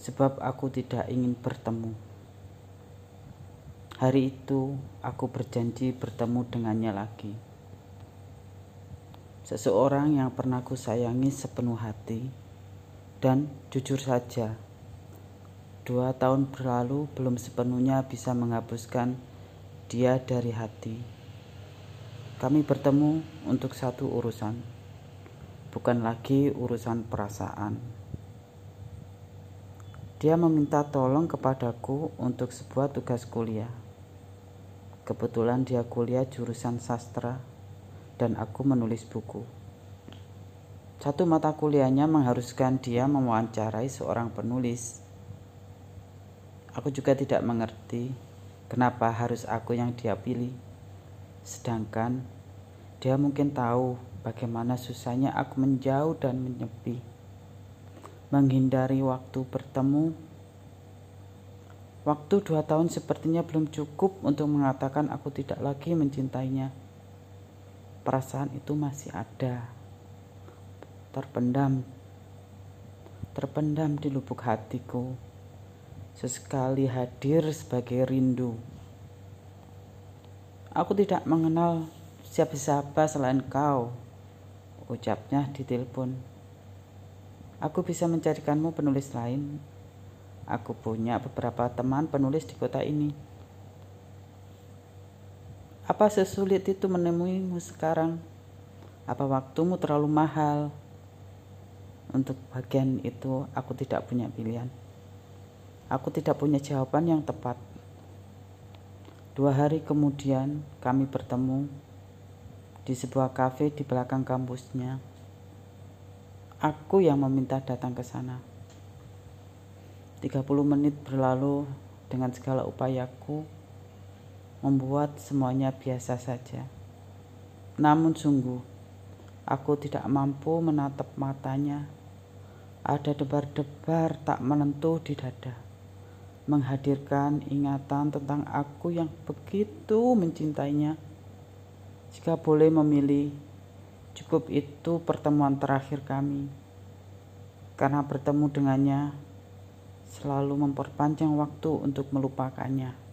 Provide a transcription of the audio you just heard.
sebab aku tidak ingin bertemu. Hari itu aku berjanji bertemu dengannya lagi. Seseorang yang pernah ku sayangi sepenuh hati dan jujur saja, dua tahun berlalu belum sepenuhnya bisa menghapuskan dia dari hati. Kami bertemu untuk satu urusan, bukan lagi urusan perasaan. Dia meminta tolong kepadaku untuk sebuah tugas kuliah. Kebetulan dia kuliah jurusan sastra dan aku menulis buku. Satu mata kuliahnya mengharuskan dia mewawancarai seorang penulis. Aku juga tidak mengerti kenapa harus aku yang dia pilih. Sedangkan dia mungkin tahu bagaimana susahnya aku menjauh dan menyepi menghindari waktu bertemu. Waktu dua tahun sepertinya belum cukup untuk mengatakan aku tidak lagi mencintainya. Perasaan itu masih ada, terpendam, terpendam di lubuk hatiku. Sesekali hadir sebagai rindu. Aku tidak mengenal siapa-siapa selain kau, ucapnya di telepon. Aku bisa mencarikanmu penulis lain. Aku punya beberapa teman penulis di kota ini. Apa sesulit itu menemuimu sekarang? Apa waktumu terlalu mahal? Untuk bagian itu, aku tidak punya pilihan. Aku tidak punya jawaban yang tepat. Dua hari kemudian, kami bertemu di sebuah kafe di belakang kampusnya. Aku yang meminta datang ke sana. 30 menit berlalu dengan segala upayaku membuat semuanya biasa saja. Namun sungguh, aku tidak mampu menatap matanya. Ada debar-debar tak menentu di dada, menghadirkan ingatan tentang aku yang begitu mencintainya. Jika boleh memilih, Cukup itu pertemuan terakhir kami. Karena bertemu dengannya selalu memperpanjang waktu untuk melupakannya.